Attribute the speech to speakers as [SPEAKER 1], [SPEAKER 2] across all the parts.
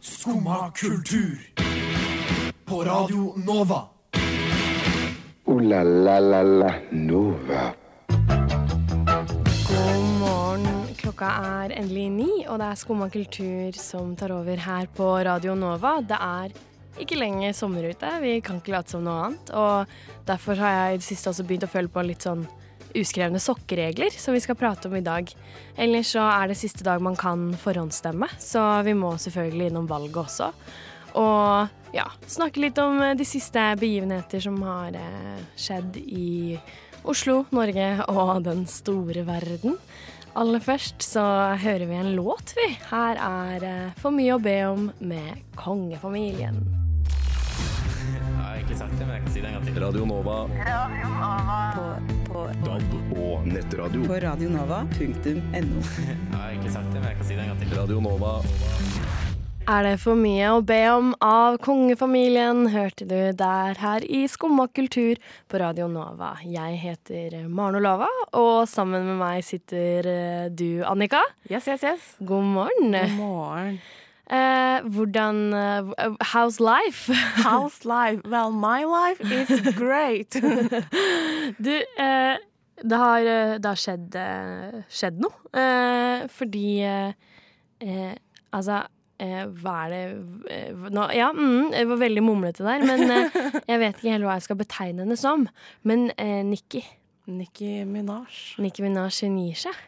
[SPEAKER 1] Skumma kultur. På Radio Nova.
[SPEAKER 2] O-la-la-la-la Nova.
[SPEAKER 3] God morgen. Klokka er endelig ni, og det er Skumma kultur som tar over her på Radio Nova. Det er ikke lenger sommer ute, vi kan ikke late som noe annet. Og derfor har jeg i det siste også begynt å føle på litt sånn uskrevne sokkeregler som vi skal prate om i dag. Ellers så er det siste dag man kan forhåndsstemme, så vi må selvfølgelig innom valget også. Og ja, snakke litt om de siste begivenheter som har eh, skjedd i Oslo, Norge og den store verden. Aller først så hører vi en låt, vi. Her er eh, For mye å be om med kongefamilien.
[SPEAKER 4] Jeg har ikke sagt det, men jeg kan si det en gang til.
[SPEAKER 5] Radio Nova
[SPEAKER 6] DAB
[SPEAKER 5] og nettradio.
[SPEAKER 6] på radionova.no.
[SPEAKER 4] Jeg har egentlig sagt det, men jeg kan si det en gang til.
[SPEAKER 5] Radio Nova.
[SPEAKER 3] Er det for mye å be om av kongefamilien, hørte du der her i Skumma kultur på Radio Nova. Jeg heter Maren Olava, og sammen med meg sitter eh, du, Annika.
[SPEAKER 7] Yes, yes, yes.
[SPEAKER 3] God morgen.
[SPEAKER 7] God morgen.
[SPEAKER 3] Uh, hvordan uh, How's life?
[SPEAKER 7] How's life? Well, my life is great.
[SPEAKER 3] Du, eh, det, har, eh, det har skjedd, eh, skjedd noe. Eh, fordi Altså, hva er det nå, Ja, mm, det var veldig mumlete der, men jeg vet ikke helt hva jeg skal betegne henne som. Men eh, Nikki
[SPEAKER 7] Nikki Minaj.
[SPEAKER 3] Nikki Minaj hun gir seg.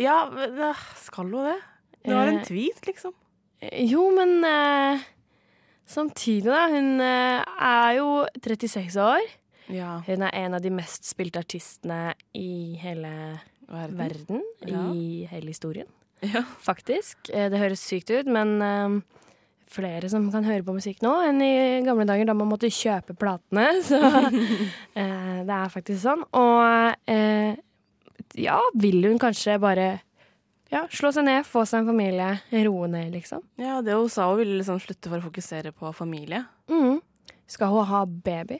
[SPEAKER 7] Ja, eh, skal hun det? Det var en tweet, liksom.
[SPEAKER 3] Jo, men eh, samtidig, da. Hun er jo 36 år.
[SPEAKER 7] Ja.
[SPEAKER 3] Hun er en av de mest spilte artistene i hele
[SPEAKER 7] Verden.
[SPEAKER 3] verden.
[SPEAKER 7] Ja.
[SPEAKER 3] I hele historien.
[SPEAKER 7] Ja.
[SPEAKER 3] Faktisk. Eh, Det høres sykt ut, men eh, flere som kan høre på musikk nå enn i gamle dager da man måtte kjøpe platene. Så eh, det er faktisk sånn. Og ja, vil hun kanskje bare ja, slå seg ned, få seg en familie, roe ned, liksom.
[SPEAKER 7] ja, det hun sa hun ville liksom slutte for å fokusere på familie.
[SPEAKER 3] Mm. Skal hun ha baby?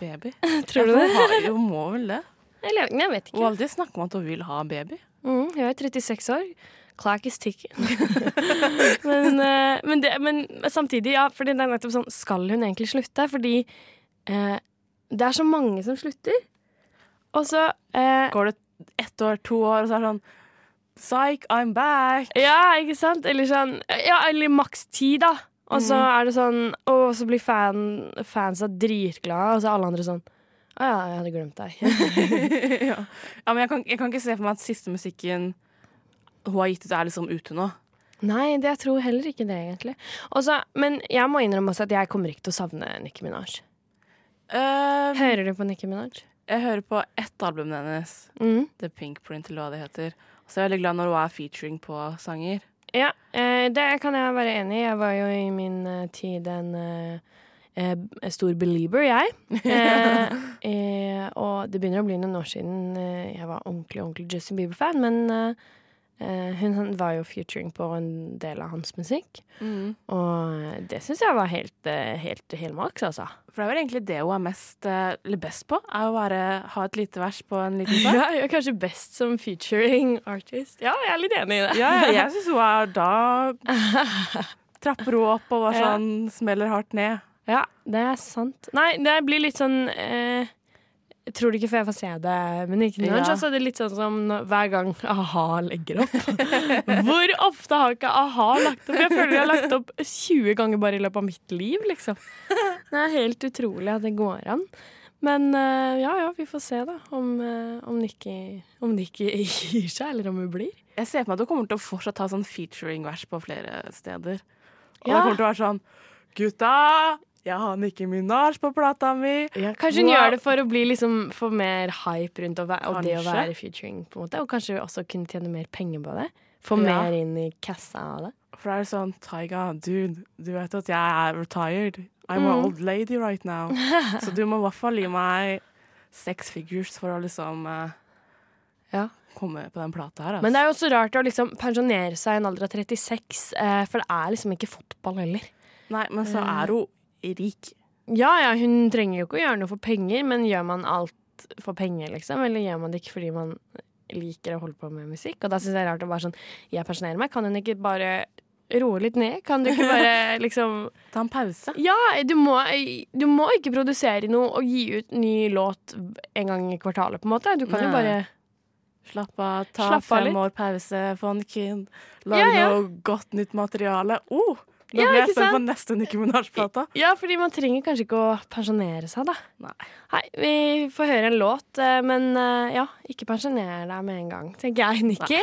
[SPEAKER 7] Baby.
[SPEAKER 3] Tror du det?
[SPEAKER 7] Hun, har, hun må vel det?
[SPEAKER 3] Eller jeg vet
[SPEAKER 7] Hun
[SPEAKER 3] ikke.
[SPEAKER 7] har alltid snakket om at hun vil ha baby.
[SPEAKER 3] Mm, jeg er 36 år. Clock is ticking. men, eh, men, det, men samtidig, ja, fordi det er nettopp sånn Skal hun egentlig slutte? Fordi eh, det er så mange som slutter. Og så eh,
[SPEAKER 7] Går det ett år, to år, og så er det sånn Psych, I'm back!
[SPEAKER 3] Ja, ikke sant? Eller sånn Ja, eller maks ti, da. Og så er det sånn Og så blir fan, fansa dritglade, og så er alle andre sånn Å ja, jeg hadde glemt deg.
[SPEAKER 7] ja. ja, men jeg kan, jeg kan ikke se for meg at siste musikken hun har gitt ut, er liksom ute nå.
[SPEAKER 3] Nei, det, jeg tror heller ikke det, egentlig. Også, men jeg må innrømme også at jeg kommer ikke til å savne Nicki Minaj.
[SPEAKER 7] Um,
[SPEAKER 3] Hører du på Nicki Minaj?
[SPEAKER 7] jeg hører på ett album hennes,
[SPEAKER 3] Mm.
[SPEAKER 7] The Pink Print, eller hva det heter. Og så er jeg veldig glad når hun er featuring på sanger.
[SPEAKER 3] Ja, eh, det kan jeg være enig i. Jeg var jo i min eh, tid en eh, eh, stor belieber, jeg. Og det begynner å bli noen år siden jeg var ordentlig, ordentlig Justin Bieber-fan, men hun, hun var jo featuring på en del av hans musikk. Og det syns jeg var helt, helt, helt helmaks, altså.
[SPEAKER 7] For det er vel egentlig det hun er mest, eh, eller best på, er å bare ha et lite vers på en liten sang.
[SPEAKER 3] Ja, hun er kanskje best som featuring artist. Ja, jeg er litt enig i det.
[SPEAKER 7] Ja, jeg syns hun er da Trapper hun opp og bare
[SPEAKER 3] Ja.
[SPEAKER 7] sånn smeller hardt ned.
[SPEAKER 3] Ja, det er sant. Nei, det blir litt sånn eh, Jeg tror det ikke for jeg får se det, men ikke.
[SPEAKER 7] Ja.
[SPEAKER 3] Så er det litt sånn som hver gang a-ha legger opp. Hvor ofte har ikke a-ha lagt opp? Jeg føler jeg har lagt opp 20 ganger bare i løpet av mitt liv, liksom. Det er helt utrolig at det går an. Men eh, ja, ja, vi får se da om, uh, om Nikki om Nikki gir seg, eller om hun blir.
[SPEAKER 7] Jeg ser for meg at hun kommer til å fortsatt ha sånn featuring-vers på flere steder. Og
[SPEAKER 3] Ja.
[SPEAKER 7] det kommer til å være sånn Gutta, jeg har Nikki Minaj på plata mi.
[SPEAKER 3] Kanskje hun
[SPEAKER 7] Wow.
[SPEAKER 3] gjør det for å bli liksom få mer hype rundt væ- og det å være featuring, på en måte. Og kanskje også kunne tjene mer penger på det. Få
[SPEAKER 7] Ja.
[SPEAKER 3] mer inn i kassa av det.
[SPEAKER 7] For det er sånn Taiga, dude, du vet at jeg er retired. I'm
[SPEAKER 3] Mm.
[SPEAKER 7] an old lady right now. Så du må i hvert fall gi meg six figures for å liksom eh,
[SPEAKER 3] Ja.
[SPEAKER 7] komme på den plata her. Altså.
[SPEAKER 3] Men det er jo også rart å liksom pensjonere seg i en alder av 36, eh, for det er liksom ikke fotball heller.
[SPEAKER 7] Nei, men så
[SPEAKER 3] Eh.
[SPEAKER 7] er hun rik.
[SPEAKER 3] Ja, ja, hun trenger jo ikke å gjøre noe for penger, men gjør man alt for penger, liksom? Eller gjør man det ikke fordi man liker å holde på med musikk? Og da syns jeg det er rart å bare sånn Jeg pensjonerer meg, kan hun ikke bare roe litt ned? Kan du ikke bare liksom
[SPEAKER 7] Ta en pause.
[SPEAKER 3] Ja, du må, du må ikke produsere noe og gi ut ny låt en gang i kvartalet, på en måte. Du kan jo bare
[SPEAKER 7] Slapp av, ta
[SPEAKER 3] Slapp
[SPEAKER 7] fem
[SPEAKER 3] litt.
[SPEAKER 7] år pause, få en kid, lage
[SPEAKER 3] Ja, ja.
[SPEAKER 7] noe godt nytt materiale. Oh,
[SPEAKER 3] Ja,
[SPEAKER 7] blir jeg spent på neste Nicki Minaj-plate.
[SPEAKER 3] Ja, fordi man trenger kanskje ikke å pensjonere seg, da.
[SPEAKER 7] Nei.
[SPEAKER 3] Hei, vi får høre en låt, eh, men eh, ja, ikke pensjoner deg med en gang, tenker jeg, Nikki.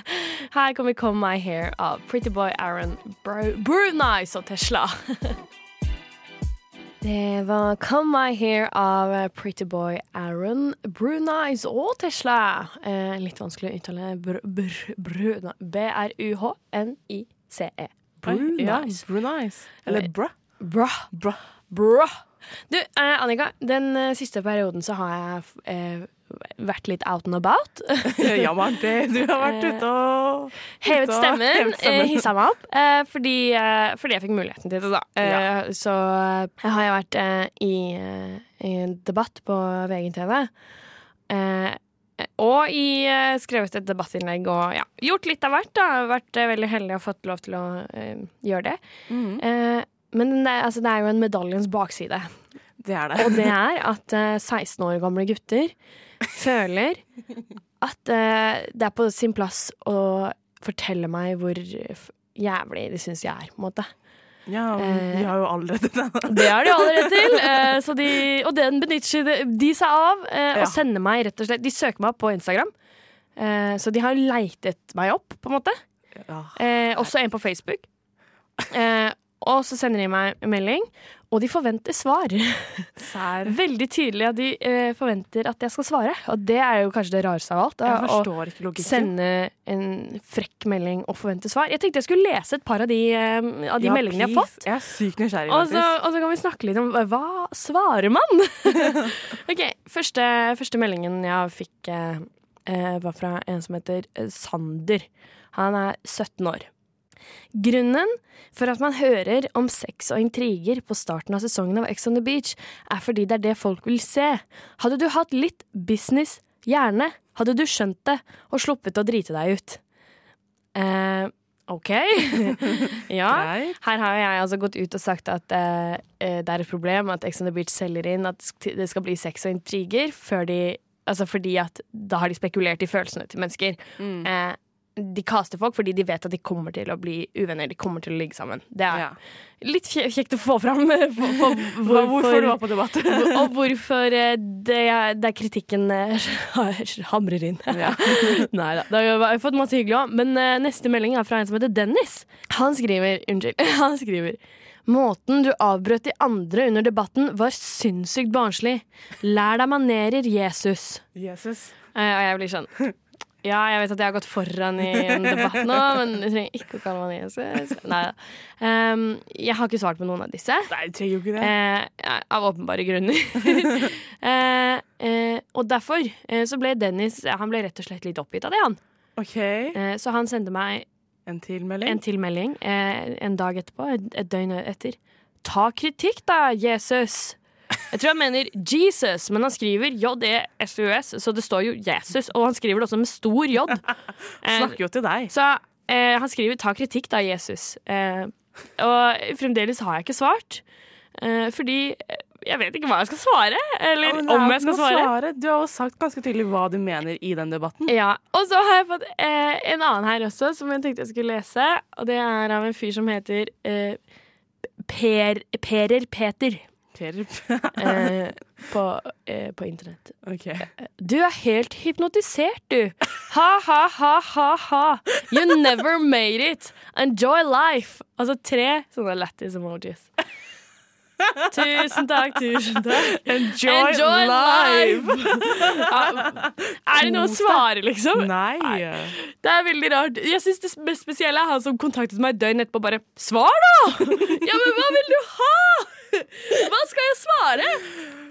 [SPEAKER 3] Her kommer Come My Hair av Pretty Boy Aaron Bro Brunice og Tesla. Det var Come My Hair av eh, Pretty Boy Aaron Brunice og Tesla. Eh, litt vanskelig å uttale br br B-r-u-h-n-i-c-e.
[SPEAKER 7] Ja,
[SPEAKER 3] Brunice.
[SPEAKER 7] Brunice. Eller bra.
[SPEAKER 3] Bra.
[SPEAKER 7] Bra.
[SPEAKER 3] Bra. Du, eh, Annika, den eh, siste perioden så har jeg eh, vært litt out and about.
[SPEAKER 7] ja, Marte, du har vært ute og
[SPEAKER 3] Hevet stemmen, eh, hissa meg opp, eh, fordi, eh, fordi jeg fikk muligheten til det, da. Eh,
[SPEAKER 7] Ja.
[SPEAKER 3] Så eh, har jeg vært eh, i, eh, i en debatt på VGTV. Og i, eh, skrevet et debattinnlegg og ja, gjort litt av hvert. da Vært eh, veldig heldig og fått lov til å uh, gjøre det.
[SPEAKER 7] Mm.
[SPEAKER 3] Uh, men det, altså, det er jo en medaljens bakside.
[SPEAKER 7] Det er det.
[SPEAKER 3] Og det er at uh, 16 år gamle gutter føler at det er på sin plass å fortelle meg hvor jævlig de syns jeg er, på en måte.
[SPEAKER 7] Ja,
[SPEAKER 3] de
[SPEAKER 7] vi har jo allerede denne.
[SPEAKER 3] Det har de allerede til, eh, så de, og den benytter de, seg av eh, og sender meg rett og slett De søker meg opp på Instagram, eh, så de har leitet meg opp, på en måte.
[SPEAKER 7] Ja.
[SPEAKER 3] Eh, også en på Facebook. Og så sender de meg en melding, og de forventer svar.
[SPEAKER 7] Sær.
[SPEAKER 3] Veldig tydelig at de eh, forventer at jeg skal svare. Og det er jo kanskje det rareste av alt. Da,
[SPEAKER 7] Jeg
[SPEAKER 3] å sende en frekk melding og forvente svar. Jeg tenkte jeg skulle lese et par av de, eh, av de
[SPEAKER 7] Ja,
[SPEAKER 3] meldingene jeg har fått.
[SPEAKER 7] Jeg er
[SPEAKER 3] Og så, og så kan vi snakke litt om hva- hva svarer man? ok, første, første meldingen jeg fikk, eh, eh, var fra en som heter eh, Sander. Han er 17 år. Grunnen for at man hører om sex og intriger på starten av sesongen av Ex on the Beach, er fordi det er det folk vil se. Hadde du hatt litt business, gjerne, hadde du skjønt det og sluppet å drite deg ut. Eh, OK. ja. Her har jeg altså gått ut og sagt at eh, eh, det er et problem at Ex on the Beach selger inn at det skal bli sex og intriger, de, altså fordi at da har de spekulert i følelsene til mennesker.
[SPEAKER 7] Mm.
[SPEAKER 3] Eh, de caster folk fordi de vet at de kommer til å bli uvenner. De kommer til å ligge sammen. Det er
[SPEAKER 7] Ja.
[SPEAKER 3] litt kjekt å få fram. eh, For, for,
[SPEAKER 7] Hva- Hvorfor du var på debatt?
[SPEAKER 3] og hvorfor eh, det, er- det er kritikken eh, hamrer inn.
[SPEAKER 7] Ja.
[SPEAKER 3] Nei da. Da har fått masse hyggelig òg. Men neste melding er fra en som heter Dennis. Han skriver Unnskyld. Han skriver Måten du avbrøt de andre under debatten, var sinnssykt barnslig. Lær deg manerer, Jesus.
[SPEAKER 7] Jesus.
[SPEAKER 3] Og jeg blir sånn Ja, jeg vet at jeg har gått foran i en debatt nå, men du trenger ikke å kalle meg Jesus. Nei. Um, jeg har ikke svart på noen av disse.
[SPEAKER 7] Nei, du trenger jo ikke det.
[SPEAKER 3] Uh, av åpenbare grunner. uh, uh, og derfor så ble Dennis Han ble rett og slett litt oppgitt av det, han.
[SPEAKER 7] OK.
[SPEAKER 3] Eh, så han sendte meg
[SPEAKER 7] En tilmelding.
[SPEAKER 3] en tilmelding en dag etterpå, et, et døgn etter. Ta kritikk, da, Jesus! Jeg tror han mener Jesus, men han skriver J-E-S-U-S, så det står jo Jesus. Og han skriver det også med stor J. Eh,
[SPEAKER 7] Snakker jo til deg.
[SPEAKER 3] så eh, han skriver 'ta kritikk, da, Jesus'. Eh, og fremdeles har jeg ikke svart. Eh, fordi jeg vet ikke hva jeg skal svare. Eller
[SPEAKER 7] Ja,
[SPEAKER 3] om jeg skal
[SPEAKER 7] svare.
[SPEAKER 3] svare.
[SPEAKER 7] Du har jo sagt ganske tydelig hva du mener i den debatten.
[SPEAKER 3] Ja, Og så har jeg fått eh, en annen her også, som jeg tenkte jeg skulle lese. Og det er av en fyr som heter eh, per, Perer Peter
[SPEAKER 7] Per.
[SPEAKER 3] eh, på, eh, på internett.
[SPEAKER 7] OK.
[SPEAKER 3] Du er helt hypnotisert, du. Ha, ha, ha, ha, ha. You never made it. Enjoy life. Altså tre sånne lættis emojis. Tusen takk, tusen takk.
[SPEAKER 7] Enjoy,
[SPEAKER 3] Enjoy
[SPEAKER 7] life!
[SPEAKER 3] Ja, er det noe å svare, liksom?
[SPEAKER 7] Nei.
[SPEAKER 3] Det er veldig rart. Jeg synes Det mest spesielle er han som kontaktet meg døgnet etterpå bare Svar, da! Ja, men hva vil du ha? Hva skal jeg svare?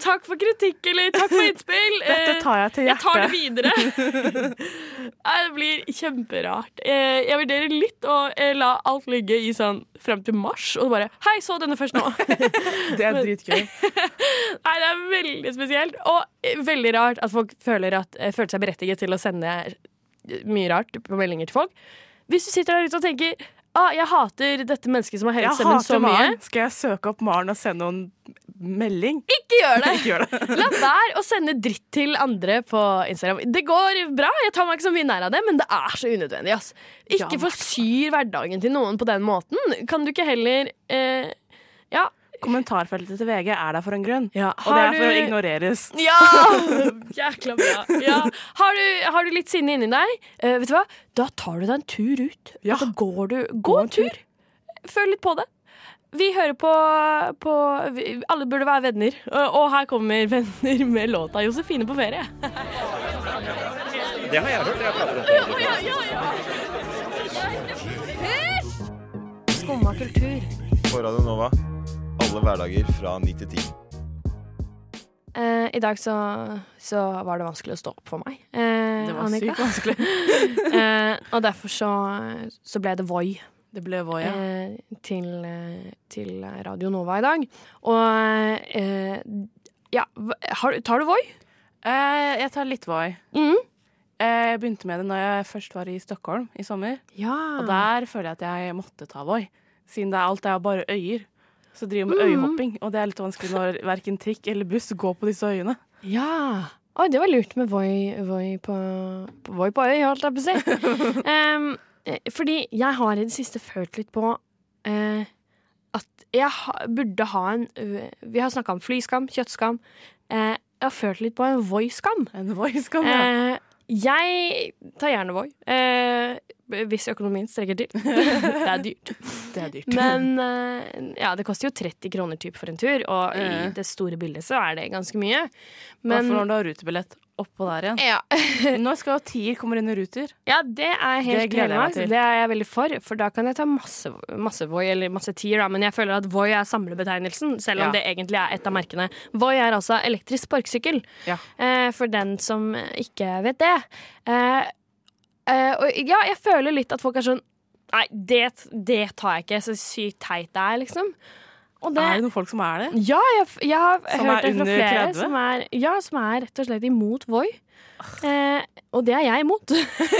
[SPEAKER 3] Takk for kritikk, eller takk for innspill.
[SPEAKER 7] Dette
[SPEAKER 3] Eh,
[SPEAKER 7] tar jeg til
[SPEAKER 3] jeg tar det videre. Det blir kjemperart. Eh, Jeg vurderer litt å eh, la alt ligge i sånn frem til mars, og bare Hei, så denne først nå.
[SPEAKER 7] Det er dritgøy.
[SPEAKER 3] Nei, det er veldig spesielt. Og eh, veldig rart at folk føler, at, eh, føler seg berettiget til å sende mye rart på meldinger til folk. Hvis du sitter der ute og tenker ah, jeg hater dette mennesket som har hevet stemmen så mye.
[SPEAKER 7] Maren. Skal jeg søke opp Maren og sende henne en melding?
[SPEAKER 3] Ikke gjør det!
[SPEAKER 7] Ikke gjør det.
[SPEAKER 3] La være å sende dritt til andre på Instagram. Det går bra, jeg tar meg ikke så mye nær av det, men det er så unødvendig. ass. Ikke
[SPEAKER 7] Ja,
[SPEAKER 3] forsyr hverdagen til noen på den måten. Kan du ikke heller eh, Ja.
[SPEAKER 7] Kommentarfeltet til VG er der for en grunn.
[SPEAKER 3] ja.
[SPEAKER 7] Og det er for å ignoreres.
[SPEAKER 3] Ja! Jækla bra. Ja. Har, du, har du litt sinne inni deg, uh, vet du hva? da tar du deg en tur ut.
[SPEAKER 7] Ja.
[SPEAKER 3] Altså går du Gå en tur. Føl litt på det. Vi hører på, på vi, Alle burde være venner. Og, og her kommer venner med låta 'Josefine på ferie'.
[SPEAKER 5] Det har jeg hørt. Jeg prater om det.
[SPEAKER 3] Skumma kultur.
[SPEAKER 5] På Radio Nova. Alle hverdager fra 9 til 10.
[SPEAKER 3] Eh, I dag så, så var det vanskelig å stå opp for meg. Eh,
[SPEAKER 7] Det var
[SPEAKER 3] Annika.
[SPEAKER 7] sykt vanskelig.
[SPEAKER 3] eh, og derfor så, så ble det Voi.
[SPEAKER 7] Det ble Voi, ja.
[SPEAKER 3] eh, til, eh, til Radio Nova i dag. Og eh, ja, har, tar du Voi?
[SPEAKER 7] Eh, jeg tar litt Voi.
[SPEAKER 3] Mm.
[SPEAKER 7] Eh, Jeg begynte med det når jeg først var i Stockholm i sommer.
[SPEAKER 3] Ja.
[SPEAKER 7] Og der føler jeg at jeg måtte ta Voi. Siden det er alt er bare øyer. Så driver med
[SPEAKER 3] Mhm.
[SPEAKER 7] øyehopping, og det er litt vanskelig når verken trikk eller buss går på disse øyene.
[SPEAKER 3] ja. Oi, det var lurt med Voi, voi, på, på, voi på øy, holdt jeg på å si. Eh, fordi jeg har i det siste følt litt på uh, at jeg ha, burde ha en uh, Vi har snakka om flyskam, kjøttskam. Uh, jeg har følt litt på en Voi-skam.
[SPEAKER 7] En voi-skam,
[SPEAKER 3] ja. jeg tar gjerne Voi. Hvis økonomien strekker til. det er dyrt.
[SPEAKER 7] Det er dyrt.
[SPEAKER 3] Men eh, ja, det koster jo 30 kroner typ for en tur, og i det store bildet så er det ganske mye.
[SPEAKER 7] Men
[SPEAKER 3] for
[SPEAKER 7] når du har rutebillett oppå der igjen.
[SPEAKER 3] ja,
[SPEAKER 7] Nå skal Tier kommer inn i Ruter?
[SPEAKER 3] ja, det er helt
[SPEAKER 7] Det gleder jeg.
[SPEAKER 3] Det er jeg veldig for, for da kan jeg ta masse, masse Voi, eller masse tier, da. Men jeg føler at Voi er samlebetegnelsen, selv om
[SPEAKER 7] Ja.
[SPEAKER 3] det egentlig er et av merkene. Voi er altså elektrisk sparkesykkel,
[SPEAKER 7] Ja.
[SPEAKER 3] eh, for den som ikke vet det. Eh, eh, og ja, jeg føler litt at folk er sånn Nei, det, det tar jeg ikke. Så sykt teit det er, liksom. Og det,
[SPEAKER 7] Er det noen folk som er det?
[SPEAKER 3] ja, jeg, jeg har
[SPEAKER 7] Som
[SPEAKER 3] hørt det fra flere
[SPEAKER 7] 30?
[SPEAKER 3] som er, ja, som er rett og slett imot Voi. Eh, og det er jeg imot.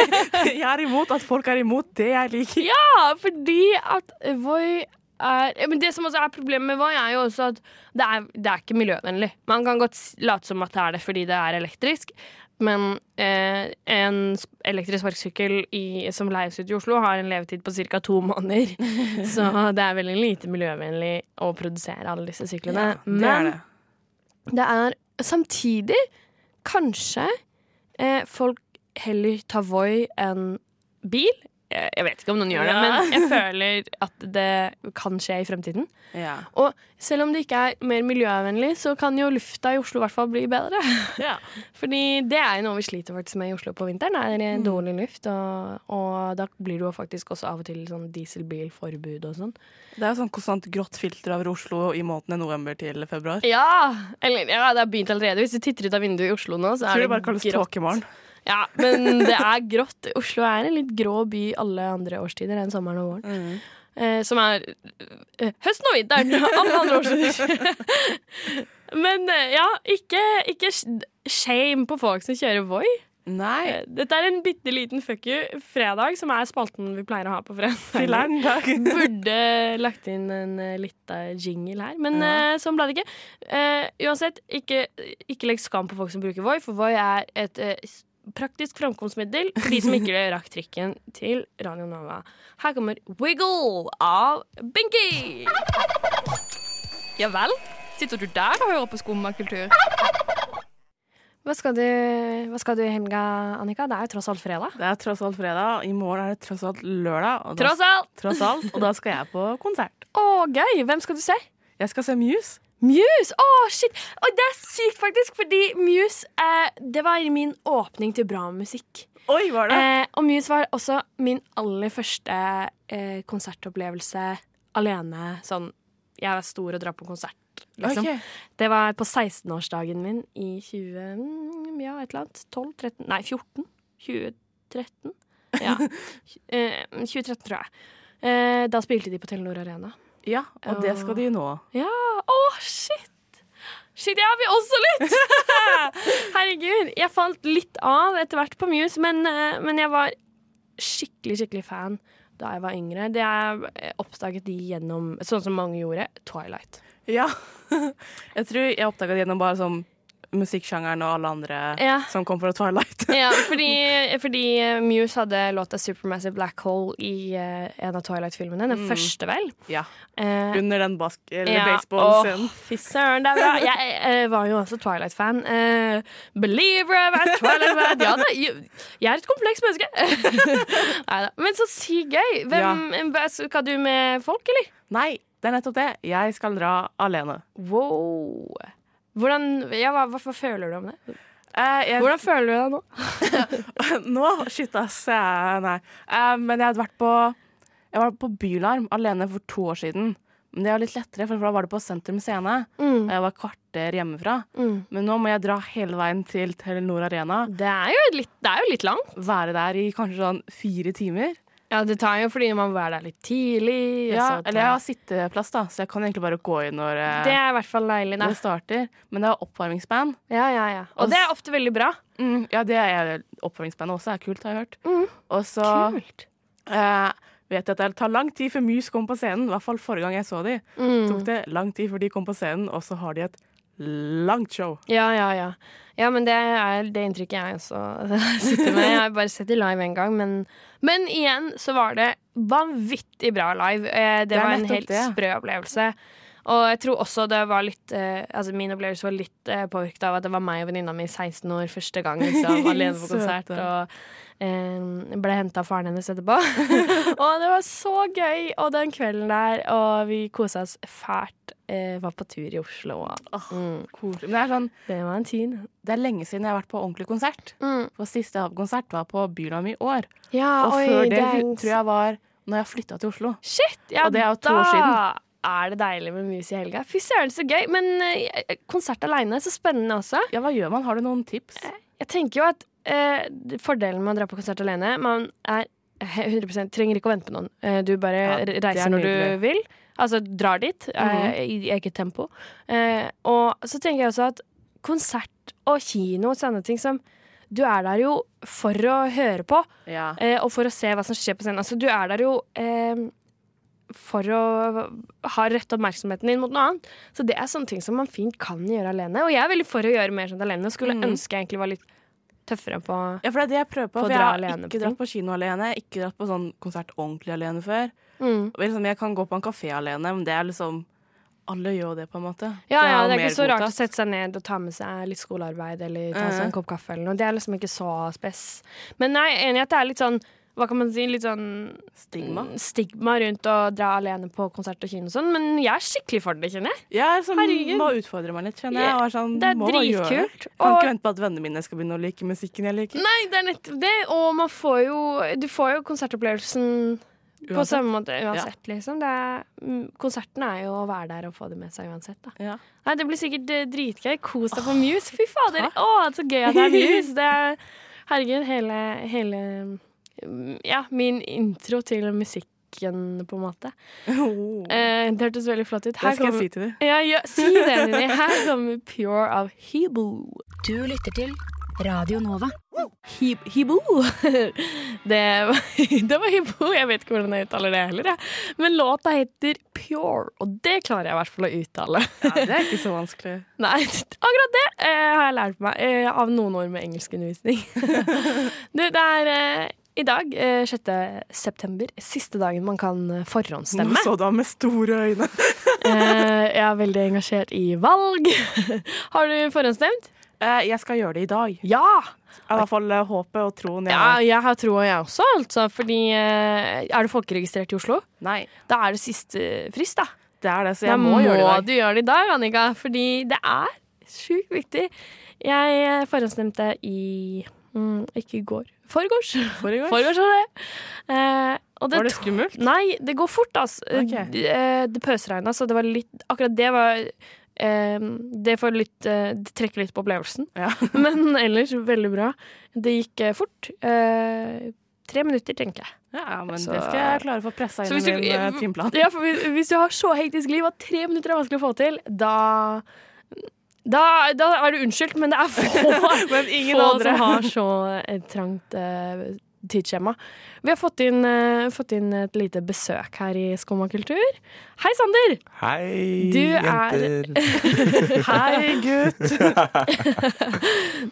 [SPEAKER 7] Jeg er imot at folk er imot det jeg liker.
[SPEAKER 3] ja, fordi at Voi er Men det som også er problemet med Voi, er jo også at det er, det er ikke miljøvennlig. Man kan godt late som at det er det fordi det er elektrisk, men eh, en elektrisk sparkesykkel som leies ut i Oslo, har en levetid på ca. to måneder. Så det er veldig lite miljøvennlig å produsere alle disse syklene.
[SPEAKER 7] det
[SPEAKER 3] men
[SPEAKER 7] det.
[SPEAKER 3] det er samtidig kanskje eh, folk heller tar Voi enn bil. Jeg, vet ikke om noen gjør det,
[SPEAKER 7] Ja.
[SPEAKER 3] men jeg føler at det kan skje i fremtiden.
[SPEAKER 7] Ja.
[SPEAKER 3] Og selv om det ikke er mer miljøvennlig, så kan jo lufta i Oslo i hvert fall bli bedre.
[SPEAKER 7] Ja.
[SPEAKER 3] Fordi det er jo noe vi sliter faktisk med i Oslo på vinteren, er
[SPEAKER 7] Mm.
[SPEAKER 3] eh, dårlig luft. Og, og da blir det jo faktisk også av og til sånn dieselbilforbud og sånn.
[SPEAKER 7] Det er jo sånn konstant grått filter over Oslo i månedene november til februar.
[SPEAKER 3] Ja! Eller ja, det har begynt allerede. Hvis du titter ut av vinduet i Oslo nå, så er
[SPEAKER 7] tror
[SPEAKER 3] det
[SPEAKER 7] det bare kalles tåkemorgen.
[SPEAKER 3] Ja, men det er grått. Oslo er en litt grå by alle andre årstider enn sommeren og våren. Eh, som er eh, høsten og vinteren. Alle andre årstider. men eh, ja, ikke, ikke shame på folk som kjører Voi.
[SPEAKER 7] Nei.
[SPEAKER 3] Eh, Dette er en bitte liten fuck you fredag, som er spalten vi pleier å ha på fredag. Burde lagt inn en uh, lita jingle her, men
[SPEAKER 7] Ja.
[SPEAKER 3] uh, sånn ble det ikke. Uh, uansett, ikke, ikke legg skam på folk som bruker Voi, for Voi er et eh, s- praktisk framkomstmiddel for de som ikke rakk trikken til Radio Nova. Her kommer Wiggle av Binky. Ja vel? Sitter du der og hører på skummakultur? Hva skal, du, hva skal du i helga, Annika? Det er jo tross alt fredag.
[SPEAKER 7] Det er tross alt fredag. I morgen er det tross alt lørdag. Og da,
[SPEAKER 3] Tross alt!
[SPEAKER 7] tross alt, og da skal jeg på konsert.
[SPEAKER 3] Å, gøy! Hvem skal du se?
[SPEAKER 7] Jeg skal se Muse.
[SPEAKER 3] Muse! Å, shit! Og det er sykt, faktisk, fordi Muse eh, Det var min åpning til bra musikk.
[SPEAKER 7] Oi, var det?
[SPEAKER 3] Eh, og Muse var også min aller første eh, konsertopplevelse alene. Sånn Jeg er stor og drar på konsert, liksom.
[SPEAKER 7] Okay.
[SPEAKER 3] Det var på 16-årsdagen min i 20... mm, Ja, et eller annet. 12? 13? Nei, 14? 2013? Ja. eh, 2013, tror jeg. Eh, da spilte de på Telenor Arena.
[SPEAKER 7] Ja, og det skal de nå.
[SPEAKER 3] Ja, å shit Shit, jeg vil også litt Herregud, jeg falt litt av etter hvert på Muse Men, eh, men jeg var skikkelig, skikkelig fan da jeg var yngre. Det jeg oppdaget de gjennom, sånn som mange gjorde, Twilight.
[SPEAKER 7] Ja. Jeg tror jeg oppdaga det gjennom bare sånn musikksjangeren og alle andre
[SPEAKER 3] Ja.
[SPEAKER 7] som kom fra Twilight.
[SPEAKER 3] Ja, fordi, fordi Muse hadde låta 'Supermassive Black Hole' i uh, en av Twilight-filmene. Den første, vel.
[SPEAKER 7] Ja.
[SPEAKER 3] Uh,
[SPEAKER 7] Under den
[SPEAKER 3] ja,
[SPEAKER 7] baseballscenen.
[SPEAKER 3] åh, Fy søren, det er bra. Jeg uh, var jo også Twilight-fan. Believer jeg var Twilight-fan. Ja, da, jeg er et komplekst menneske. Neida. Men så sykt gøy. Hvem, ja. Skal du med folk, eller?
[SPEAKER 7] Nei, det er nettopp det. Jeg skal dra alene.
[SPEAKER 3] Wow. Hvordan, ja, hva, hva, hva føler du om det?
[SPEAKER 7] Uh, jeg,
[SPEAKER 3] Hvordan føler du deg nå?
[SPEAKER 7] nå? Shit, ass. Ja, nei. Uh, men jeg hadde vært på Jeg var på Bylarm alene for to år siden. Men det var litt lettere, for da var det på Sentrum Scene.
[SPEAKER 3] Mm.
[SPEAKER 7] Og jeg var kvarter hjemmefra.
[SPEAKER 3] Mm.
[SPEAKER 7] Men nå må jeg dra hele veien til Telenor Arena.
[SPEAKER 3] Det er jo litt, det er jo litt langt.
[SPEAKER 7] Være der i kanskje sånn fire timer.
[SPEAKER 3] Ja, det tar jo fordi man må være der litt tidlig.
[SPEAKER 7] Ja,
[SPEAKER 3] tar-
[SPEAKER 7] eller jeg har sitteplass, da, så jeg kan egentlig bare gå inn når eh,
[SPEAKER 3] Det er i hvert fall deilig. Da.
[SPEAKER 7] det starter. Men det er oppvarmingsband.
[SPEAKER 3] Ja, ja, ja. Og det er ofte veldig bra.
[SPEAKER 7] Mm, ja, det er oppvarmingsbandet også er kult, har jeg hørt.
[SPEAKER 3] Mm.
[SPEAKER 7] Og så
[SPEAKER 3] Kult.
[SPEAKER 7] eh, vet jeg at det tar lang tid før Mus kom på scenen. I hvert fall forrige gang jeg så de.
[SPEAKER 3] Mm.
[SPEAKER 7] Tok det lang tid før de kom på scenen, og så har de et langt show.
[SPEAKER 3] Ja, ja, ja. Ja, men det er det inntrykket jeg også sitter med. Jeg har bare sett det live en gang, men, men igjen så var det vanvittig bra live. Det, Det,
[SPEAKER 7] er
[SPEAKER 3] var en helt
[SPEAKER 7] det.
[SPEAKER 3] sprø opplevelse. Og jeg tror også det var litt eh, Altså min opplevelse var litt eh, påvirket av at det var meg og venninna mi 16 år første gang liksom, alene på konsert. Og eh, ble henta av faren hennes etterpå. og det var så gøy! Og den kvelden der, og vi kosa oss fælt. Eh, var på tur i Oslo. Og, mm,
[SPEAKER 7] Koselig. Men det er sånn
[SPEAKER 3] det var en tid.
[SPEAKER 7] Det er lenge siden jeg har vært på ordentlig konsert.
[SPEAKER 3] Mm.
[SPEAKER 7] For siste konsert var på Bylarm i år.
[SPEAKER 3] Ja,
[SPEAKER 7] Og
[SPEAKER 3] oi,
[SPEAKER 7] før det,
[SPEAKER 3] er
[SPEAKER 7] tror jeg var når jeg flytta til Oslo.
[SPEAKER 3] Shit! Ja,
[SPEAKER 7] Og det er jo to
[SPEAKER 3] da
[SPEAKER 7] år siden.
[SPEAKER 3] er det deilig med mus i helga. Fy søren, så gøy. Men eh, konsert aleine, så spennende også.
[SPEAKER 7] Ja, hva gjør man? Har du noen tips?
[SPEAKER 3] Jeg tenker jo at eh, fordelen med å dra på konsert alene Man er 100% trenger ikke å vente på noen. Eh, du bare
[SPEAKER 7] Ja, er
[SPEAKER 3] reiser når du vil. Altså drar dit eh,
[SPEAKER 7] Mhm.
[SPEAKER 3] i eget tempo. Eh, og så tenker jeg også at konsert og kino og sånne ting som Du er der jo for å høre på.
[SPEAKER 7] Ja.
[SPEAKER 3] Eh, og for å se hva som skjer på scenen. Altså, du er der jo eh, for å ha rett oppmerksomheten din mot noe annet. Så det er sånne ting som man fint kan gjøre alene. Og jeg er veldig for å gjøre mer sånt alene. Og skulle
[SPEAKER 7] Mm.
[SPEAKER 3] ønske jeg egentlig var litt tøffere på å dra alene.
[SPEAKER 7] Ja, for det er det jeg prøver på.
[SPEAKER 3] på
[SPEAKER 7] For jeg har ikke dratt på kino alene, ikke dratt på sånn konsert ordentlig alene før.
[SPEAKER 3] mm.
[SPEAKER 7] Liksom, jeg kan gå på en kafé alene, men det er liksom Alle gjør det, på en måte.
[SPEAKER 3] Ja, ja, det er ikke så rart å sette seg ned og ta med seg litt skolearbeid eller ta seg en kopp kaffe eller noe. Det er liksom ikke så spess. Men nei, enig i at det er litt sånn hva kan man si, litt sånn
[SPEAKER 7] Stigma.
[SPEAKER 3] stigma rundt å dra alene på konsert og kino og sånn, men jeg er skikkelig for det, kjenner jeg.
[SPEAKER 7] Jeg er sånn,
[SPEAKER 3] Herregud.
[SPEAKER 7] må utfordre meg litt, kjenner jeg. Er sånn,
[SPEAKER 3] Det er dritkult.
[SPEAKER 7] Kan
[SPEAKER 3] Og-
[SPEAKER 7] ikke vente på at vennene mine skal begynne å like musikken jeg liker.
[SPEAKER 3] Nei, det er nettopp det, og man får jo Du får jo konsertopplevelsen på samme måte uansett, liksom. Det er, mm, konserten er jo å være der og få det med seg uansett, da.
[SPEAKER 7] Ja.
[SPEAKER 3] Nei, det blir sikkert eh, dritgøy. Kos deg på Muse. Fy fader! Å, så gøy at det er Muse. Det er, herregud, hele, hele mm, Ja, min intro til musikken, på en måte.
[SPEAKER 7] Oh.
[SPEAKER 3] Eh, det hørtes veldig flott ut.
[SPEAKER 7] Det skal jeg si til deg.
[SPEAKER 3] Ja, ja, si det, Nini. Her kommer Pure av Hebo.
[SPEAKER 6] Du lytter til Radio Nova.
[SPEAKER 3] Hib Hibo. Det var, det var Hebo. Jeg vet ikke hvordan jeg uttaler det heller. Jeg. Men låta heter Pure, og det klarer jeg i hvert fall å uttale.
[SPEAKER 7] Ja, det er ikke så vanskelig.
[SPEAKER 3] Nei, akkurat det eh, har jeg lært meg eh, av noen år med engelskundervisning. du, det er i dag, eh, 6. september, siste dagen man kan forhåndsstemme.
[SPEAKER 7] Nå så du ham med store øyne.
[SPEAKER 3] Eh, jeg er veldig engasjert i valg. har du forhåndsstemt?
[SPEAKER 7] Eh, jeg skal gjøre det i dag.
[SPEAKER 3] Ja!
[SPEAKER 7] I hvert fall eh, håpet og troen jeg
[SPEAKER 3] Ja, jeg har troa, jeg også, altså. Fordi eh, Er du folkeregistrert i Oslo?
[SPEAKER 7] Nei,
[SPEAKER 3] Da er det siste frist, da.
[SPEAKER 7] det er det, så
[SPEAKER 3] Da
[SPEAKER 7] jeg må, gjøre det i dag.
[SPEAKER 3] du gjøre det i dag, Annika. Fordi det er sjukt viktig. Jeg eh, forhåndsstemte i mm, Ikke i går. Forgårs.
[SPEAKER 7] Forgårs?
[SPEAKER 3] Var det. Eh, og det
[SPEAKER 7] Var det skummelt?
[SPEAKER 3] Nei, det går fort, altså.
[SPEAKER 7] Okay.
[SPEAKER 3] Det, eh, det pøsregna, så det var litt Akkurat det var eh, Det får litt eh, Det trekker litt på opplevelsen.
[SPEAKER 7] Ja.
[SPEAKER 3] Men ellers veldig bra. Det gikk fort. Eh, tre minutter, tenker jeg.
[SPEAKER 7] Ja, men
[SPEAKER 3] Så-
[SPEAKER 7] det skal jeg klare å få pressa inn i min timeplan.
[SPEAKER 3] Ja, hvis, hvis du har så hektisk liv at tre minutter er vanskelig å få til, da da, da er du unnskyldt, men det er få,
[SPEAKER 7] Men ingen
[SPEAKER 3] få
[SPEAKER 7] andre.
[SPEAKER 3] som har så eh, trangt eh, tidsskjema. Vi har fått inn, uh, fått inn et lite besøk her i Skumma kultur. Hei, Sander!
[SPEAKER 5] Hei,
[SPEAKER 3] Du er-
[SPEAKER 5] jenter.
[SPEAKER 7] Hei, gutt!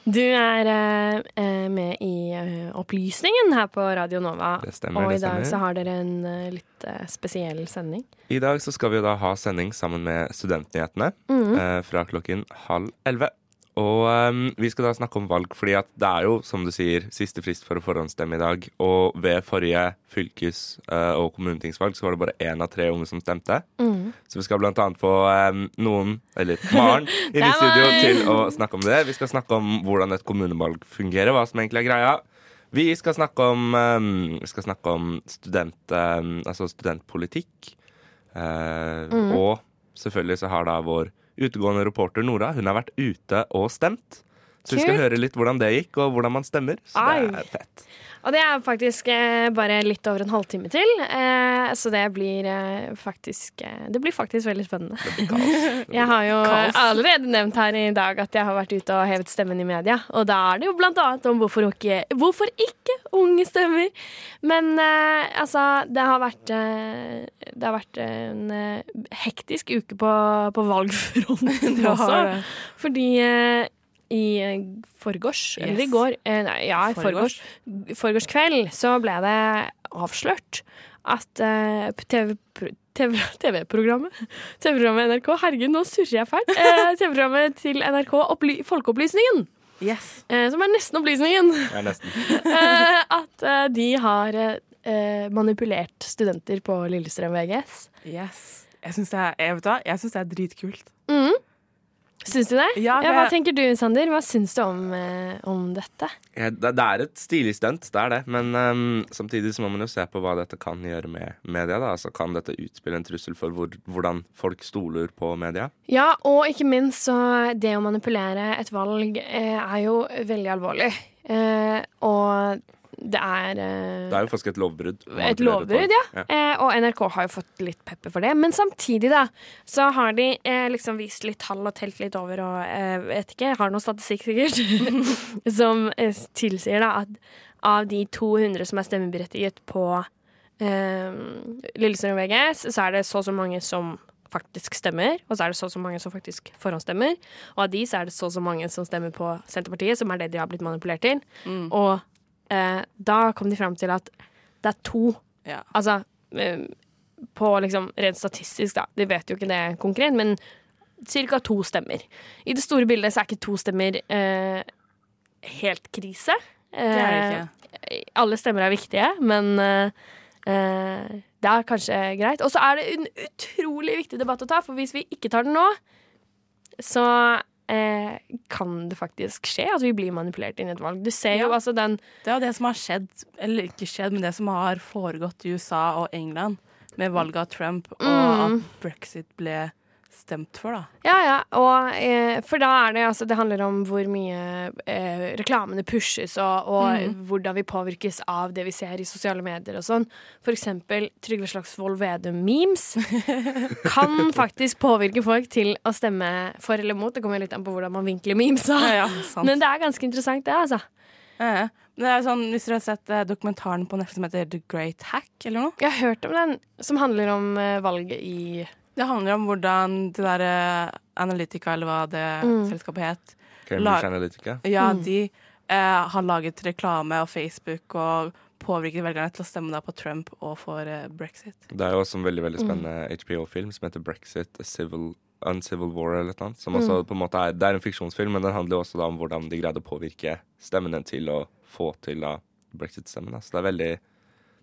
[SPEAKER 3] Du er eh, med i Opplysningen her på Radio Nova.
[SPEAKER 5] Det stemmer,
[SPEAKER 3] og i dag så har dere en litt spesiell sending.
[SPEAKER 5] I dag så skal vi da ha sending sammen med Studentnyhetene mm. fra klokken halv elleve. Og um, vi skal da snakke om valg, fordi det er jo, som du sier, siste frist for å forhåndsstemme i dag. Og ved forrige fylkes- eh, og kommunetingsvalg så var det bare én av tre unge som stemte.
[SPEAKER 3] Mm.
[SPEAKER 5] Så vi skal blant annet få um, noen, eller Maren, inn i studio til å snakke om det. Vi skal snakke om hvordan et kommunevalg fungerer, hva som egentlig er greia. Vi skal snakke om, um, vi skal snakke om student, altså studentpolitikk. Uh,
[SPEAKER 3] Mm.
[SPEAKER 5] Og selvfølgelig så har da vår utegående reporter Nora Hun har vært ute og stemt. Så vi skal høre litt hvordan det gikk, og hvordan man stemmer. Så det er fett.
[SPEAKER 3] Og det er faktisk eh, bare litt over en halvtime til, eh, så det blir eh, faktisk eh, Det blir faktisk veldig spennende.
[SPEAKER 5] Det blir kaos.
[SPEAKER 3] Jeg har jo
[SPEAKER 7] Kaos.
[SPEAKER 3] allerede nevnt her i dag at jeg har vært ute og hevet stemmen i media. Og da er det jo blant annet om hvorfor ikke, hvorfor ikke unge stemmer. Men eh, altså, det har vært eh, Det har vært en eh, hektisk uke på, på valgfronten også. Fordi eh, i forgårs, forgårs, eller i går eh, Nei, ja, i forgårs, forgårs kveld så ble det avslørt at uh, TV TV TV-programmet TV-programmet NRK Herregud, nå surrer jeg fælt. Uh, TV-programmet til NRK Opply Folkeopplysningen,
[SPEAKER 7] Yes.
[SPEAKER 3] Uh, som er nesten Opplysningen,
[SPEAKER 5] er nesten.
[SPEAKER 3] eh, at eh, de har eh, manipulert studenter på Lillestrøm VGS.
[SPEAKER 7] yes. Jeg syns det, det er dritkult.
[SPEAKER 3] Mm. Syns du det?
[SPEAKER 7] Ja, ja,
[SPEAKER 3] hva
[SPEAKER 7] jeg-
[SPEAKER 3] tenker du, Sander? Hva syns du om, eh, om dette?
[SPEAKER 5] Ja, det, det er et stilig stunt, det er det. Men um, samtidig så må man jo se på hva dette kan gjøre med media. da. Altså Kan dette utspille en trussel for hvor, hvordan folk stoler på media?
[SPEAKER 3] Ja, og ikke minst så det å manipulere et valg eh, er jo veldig alvorlig. Eh, og det er eh,
[SPEAKER 5] Det er jo faktisk et lovbrudd.
[SPEAKER 3] et lovbrudd,
[SPEAKER 5] ja.
[SPEAKER 3] ja. Eh, og NRK har jo fått litt pepper for det. Men samtidig, da, så har de eh, liksom vist litt tall og telt litt over og eh, vet ikke, har noe statistikk sikkert, som eh, tilsier da at av de 200 som er stemmeberettiget på eh, Lillestrøm VGS, så er det så og så mange som faktisk stemmer, og så er det så og så mange som faktisk forhåndsstemmer. Og av de så er det så og så mange som stemmer på Senterpartiet, som er det de har blitt manipulert til. Og eh, da kom de fram til at det er to
[SPEAKER 7] Ja.
[SPEAKER 3] Altså eh, på liksom rent statistisk, da. De vet jo ikke det konkret, men ca. to stemmer. I det store bildet så er ikke to stemmer eh, helt krise.
[SPEAKER 7] Det er det ikke.
[SPEAKER 3] Eh, alle stemmer er viktige, men eh, det er kanskje greit. Og så er det en utrolig viktig debatt å ta, for hvis vi ikke tar den nå, så eh, kan det faktisk skje at vi blir manipulert inn i et valg. Du ser jo
[SPEAKER 7] Ja.
[SPEAKER 3] altså den
[SPEAKER 7] Det er jo det som har skjedd, eller ikke skjedd, men det som har foregått i USA og England med valget av Trump, og
[SPEAKER 3] Mm.
[SPEAKER 7] at brexit ble stemt for, da.
[SPEAKER 3] Ja, ja. Og, eh, for da er det altså Det handler om hvor mye eh, reklamene pushes, og, og hvordan vi påvirkes av det vi ser i sosiale medier og sånn. For eksempel Trygve Slagsvold Vedum-memes kan faktisk påvirke folk til å stemme for eller mot. Det kommer litt an på hvordan man vinkler memes.
[SPEAKER 7] Ja, ja.
[SPEAKER 3] Men det er ganske interessant, det, altså.
[SPEAKER 7] Ja. Det er sånn, Hvis dere har sett eh, dokumentaren på Netflix som heter The Great Hack, eller noe?
[SPEAKER 3] Jeg har hørt om den, som handler om eh, valget i
[SPEAKER 7] Det handler om hvordan det der eh, Analytica, eller hva det
[SPEAKER 3] Mm.
[SPEAKER 7] selskapet het,
[SPEAKER 5] Cambridge Analytica.
[SPEAKER 7] ja,
[SPEAKER 3] Mm.
[SPEAKER 7] de eh, har laget reklame og Facebook og påvirket velgerne til å stemme da på Trump og for eh, brexit.
[SPEAKER 5] Det er jo også en veldig veldig
[SPEAKER 3] Mm.
[SPEAKER 5] spennende HBO-film som heter Brexit, A Civil, Uncivil War eller noe. Som
[SPEAKER 3] Mm.
[SPEAKER 5] på en måte er, det er en fiksjonsfilm, men den handler jo også da om hvordan de greide å påvirke stemmene til å få til da brexit-stemmen. Så det er veldig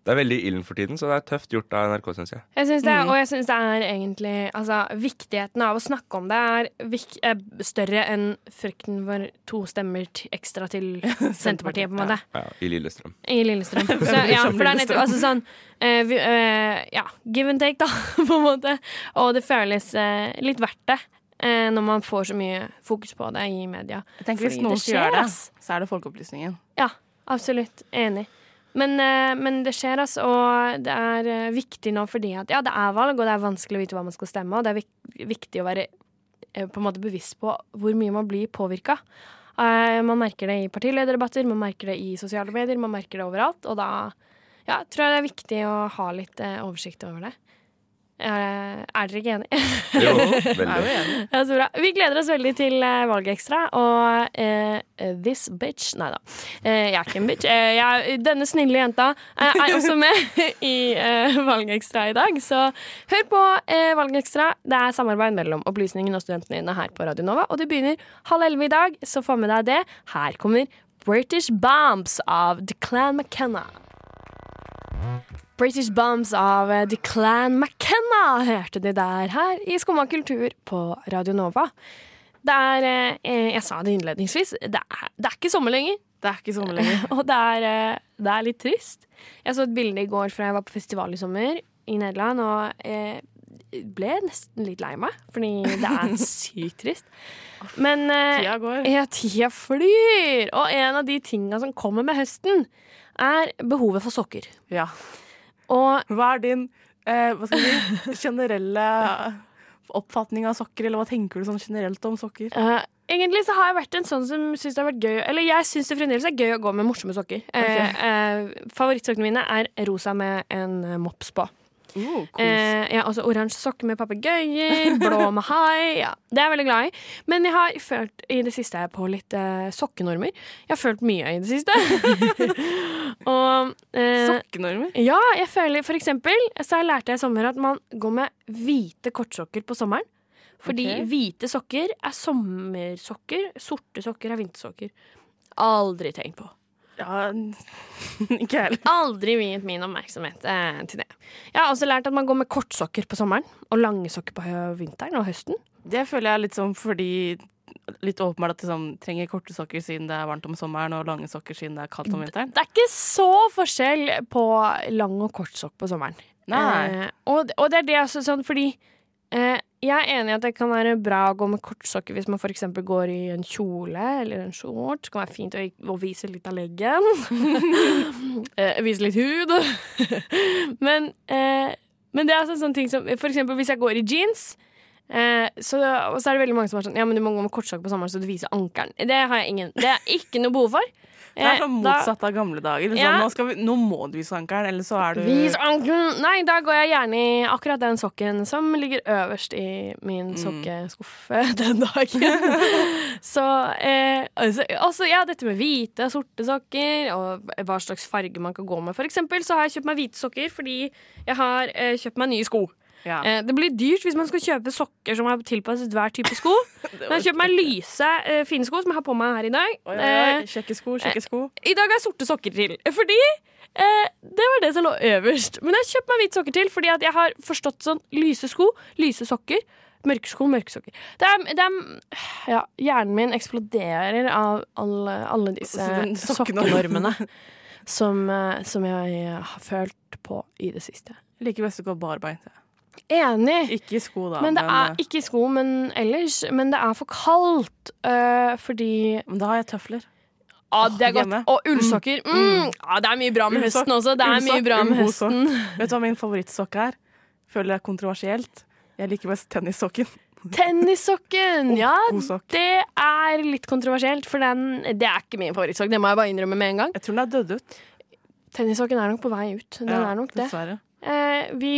[SPEAKER 5] det er veldig ilden for tiden, så det er tøft gjort av NRK, syns jeg.
[SPEAKER 3] Jeg synes det,
[SPEAKER 7] Mm.
[SPEAKER 3] Og jeg syns det er egentlig Altså, viktigheten av å snakke om det er vik er større enn frykten for to stemmer ekstra til Senterpartiet, på en måte.
[SPEAKER 5] Ja, I Lillestrøm.
[SPEAKER 3] I Lillestrøm. Så, ja, for det er nettopp altså sånn uh, vi, uh, Ja, give and take, da, på en måte. Og det føles uh, litt verdt det. eh, når man får så mye fokus på det i media.
[SPEAKER 7] Jeg tenker Hvis noen gjør det, så er det Folkeopplysningen.
[SPEAKER 3] Ja, absolutt. Enig. Men, eh, men det skjer, altså. Og det er eh, viktig nå fordi at ja, det er valg, og det er vanskelig å vite hva man skal stemme. Og det er viktig å være eh, på en måte bevisst på hvor mye man blir påvirka man merker det i partilederdebatter, man merker det i sosiale medier, man merker det overalt. Og da ja, tror jeg det er viktig å ha litt oversikt over det. Eh, er dere ikke enige?
[SPEAKER 5] Jo, veldig.
[SPEAKER 3] Ja, så bra. Vi gleder oss veldig til uh, Valgekstra og uh, This Bitch Nei da, uh, jeg er ikke en bitch. Uh, jeg, denne snille jenta eh, er også med i uh, Valgekstra i dag, så hør på uh, Valgekstra. Det er samarbeid mellom Opplysningen og Studentene dine her på Radio Nova, og det begynner halv elleve i dag, så få med deg det. Her kommer British Bombs av The Clan McKenna. British Bums av The Clan McKenna hørte de der her i Skumma kultur på Radio Nova. Det er eh, Jeg sa det innledningsvis, det er, det er ikke sommer lenger.
[SPEAKER 7] Det er ikke sommer lenger.
[SPEAKER 3] Og det er, eh, det er litt trist. Jeg så et bilde i går fra jeg var på festival i sommer i Nederland, og eh, ble nesten litt lei meg, fordi det er sykt trist. Men eh,
[SPEAKER 7] Tida går.
[SPEAKER 3] ja, tida flyr! Og en av de tinga som kommer med høsten, er behovet for sokker.
[SPEAKER 7] Ja.
[SPEAKER 3] Og
[SPEAKER 7] Hva er din eh, hva skal vi generelle oppfatning av sokker, eller hva tenker du sånn generelt om sokker?
[SPEAKER 3] Uh, egentlig så har jeg vært en sånn som syns det har vært gøy Eller jeg syns det fremdeles er gøy å gå med morsomme sokker. Okay. Uh, uh, favorittsokkene mine er rosa med en eh, mops på.
[SPEAKER 7] Uh, kos.
[SPEAKER 3] Eh, jeg har også oransje sokker med papegøyer, blå med hai. Ja, det er jeg veldig glad i. Men jeg har følt i det siste på litt eh, sokkenormer. Jeg har følt mye i det siste. Og eh,
[SPEAKER 7] Sokkenormer?
[SPEAKER 3] Ja, jeg føler for eksempel Så jeg lærte jeg i sommer at man går med hvite kortsokker på sommeren. Fordi
[SPEAKER 7] okay.
[SPEAKER 3] hvite sokker er sommersokker, sorte sokker er vintersokker. Aldri tenkt på.
[SPEAKER 7] Ja, ikke jeg heller.
[SPEAKER 3] Aldri viet min oppmerksomhet eh, til det. Jeg har også lært at man går med kortsokker på sommeren og lange sokker på vinteren og høsten.
[SPEAKER 7] Det føler jeg litt sånn fordi Litt åpenbart at de sånn, trenger korte sokker siden det er varmt om sommeren, og lange sokker siden det er kaldt om vinteren.
[SPEAKER 3] Det er ikke så forskjell på lang og kort sokk på sommeren.
[SPEAKER 7] Nei.
[SPEAKER 3] Eh, og, og det er det altså sånn fordi jeg er enig i at det kan være bra å gå med kortsokker hvis man f.eks. går i en kjole eller en shorts. Det kan være fint å, vise litt av leggen. eh, vise litt hud. men, eh, men det er altså sånne ting som eksempel hvis jeg går i jeans. Eh, så, og så er det veldig mange som er sånn Ja, men du må gå med kortsokker på sommeren så du viser ankelen. Det har jeg ingen Det er ikke noe behov for.
[SPEAKER 7] Det er sånn motsatt av gamle dager. Sånn,
[SPEAKER 3] Ja.
[SPEAKER 7] nå, vi, nå må du vise ankelen, eller så er du
[SPEAKER 3] Vis ankelen! Nei, da går jeg gjerne i akkurat den sokken som ligger øverst i min sokkeskuffe den dagen. Så eh, altså, også, ja, dette med hvite og sorte sokker, og hva slags farge man kan gå med. For eksempel så har jeg kjøpt meg hvite sokker fordi jeg har eh, kjøpt meg nye sko.
[SPEAKER 7] Ja.
[SPEAKER 3] Eh, det blir dyrt hvis man skal kjøpe sokker som er tilpasset hver type sko. Men jeg kjøpt meg lyse, eh, fine sko som jeg har på meg her i dag.
[SPEAKER 7] Oi, oi,
[SPEAKER 3] Eh,
[SPEAKER 7] oi. Sjekke sko, kjekke sko.
[SPEAKER 3] i dag har jeg sorte sokker til, fordi eh, det var det som lå øverst. Men jeg har kjøpt meg hvite sokker til, fordi jeg har forstått sånn lyse sko, lyse sokker, mørke sko, mørke sokker. Det er, det er Ja, hjernen min eksploderer av alle, alle disse sokkenormene som, eh, som jeg har følt på i det siste.
[SPEAKER 7] Jeg liker best å gå barbeint.
[SPEAKER 3] Enig.
[SPEAKER 7] Ikke i sko, da.
[SPEAKER 3] Men det er
[SPEAKER 7] eh,
[SPEAKER 3] ikke i sko, men ellers. Men det er for kaldt, øh, fordi
[SPEAKER 7] men da har jeg tøfler.
[SPEAKER 3] Ja, det er godt. Og ullsokker. Mm. Ja, det er mye bra med
[SPEAKER 7] Ullsokk,
[SPEAKER 3] høsten også. Det er mye bra med høsten.
[SPEAKER 7] Vet du hva min favorittsokk er? Føler det er kontroversielt. Jeg liker best tennissokken.
[SPEAKER 3] Tennissokken! Ja, det er litt kontroversielt, for den, det er ikke min favorittsokk. Det må jeg bare innrømme med en gang.
[SPEAKER 7] Jeg tror den er dødd ut.
[SPEAKER 3] Tennissokken er nok på vei ut. Den
[SPEAKER 7] Ja,
[SPEAKER 3] er nok det.
[SPEAKER 7] Dessverre.
[SPEAKER 3] Eh, vi,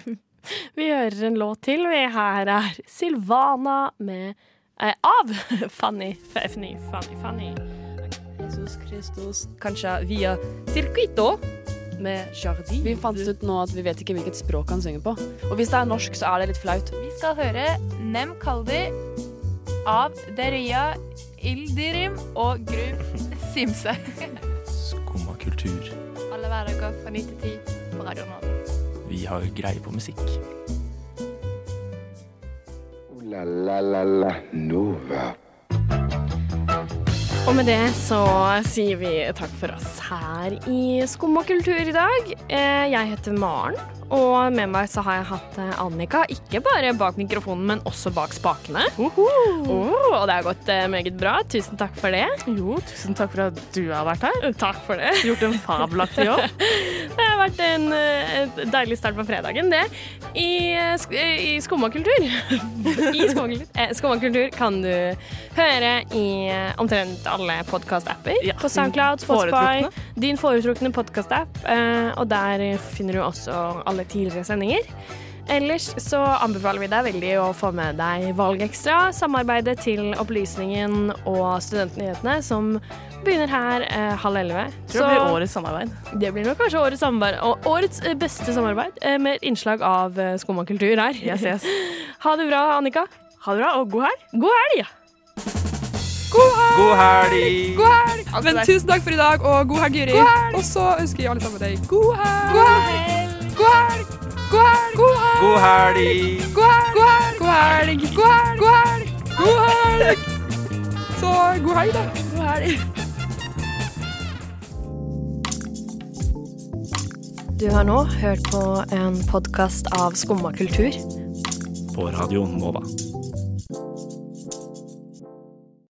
[SPEAKER 3] vi hører en låt til. Vi her er Silvana med eh, Av Fanny. Fanny, Fanny, Fanny.
[SPEAKER 8] Jesus Kristus. Kanskje via Circuito med Jardin. Vi fant ut nå at vi vet ikke hvilket språk han synger på. Og hvis det er norsk, så er det litt flaut.
[SPEAKER 9] Vi skal høre Nem Kaldi av Deria Ildirim og Gru Simse.
[SPEAKER 10] Skumma kultur.
[SPEAKER 9] Alle hverdager fra 9 til 10 på Radio Nova.
[SPEAKER 10] Vi har greie på musikk.
[SPEAKER 2] La la la la Nova.
[SPEAKER 3] Og med det så sier vi takk for oss her i Skum og kultur i dag. Eh, Jeg heter Maren, og med meg så har jeg hatt eh, Annika. Ikke bare bak mikrofonen, men også bak spakene. Oh, og det har gått eh, meget bra. Tusen takk for det.
[SPEAKER 7] Jo, tusen takk for at du har vært her.
[SPEAKER 3] Takk for det.
[SPEAKER 7] Gjort en fabelaktig jobb.
[SPEAKER 3] Det har vært en, eh, et deilig start på fredagen, det. I, eh, eh, i Skummakultur. I Skummakultur. Eh, kan du høre i eh, omtrent alle podkast-apper. på SoundCloud, Spotify, din foretrukne podkast-app. Eh, og der finner du også alle tidligere sendinger. Ellers så anbefaler vi deg veldig å få med deg Valgekstra, samarbeidet til Opplysningen og Studentnyhetene, som begynner her eh, halv elleve.
[SPEAKER 7] Tror det blir årets samarbeid.
[SPEAKER 3] Det blir nok kanskje årets samarbeid, og årets eh, beste samarbeid, eh, med innslag av eh, og kultur her.
[SPEAKER 7] Yes, yes.
[SPEAKER 3] Ha det bra, Annika.
[SPEAKER 7] Ha det bra, og god helg.
[SPEAKER 3] God helg!
[SPEAKER 11] God helg!
[SPEAKER 5] God helg!
[SPEAKER 11] God helg! Men tusen takk for i dag, og god helg, Juri. Og så ønsker jeg alle sammen deg god helg! God helg! God helg! God helg!
[SPEAKER 5] God helg!
[SPEAKER 11] God helg! God helg! God helg! God helg! God helg! Så god helg, da. God helg.
[SPEAKER 3] Du har nå hørt på en podkast av Skumma kultur.
[SPEAKER 10] På Radio Nova.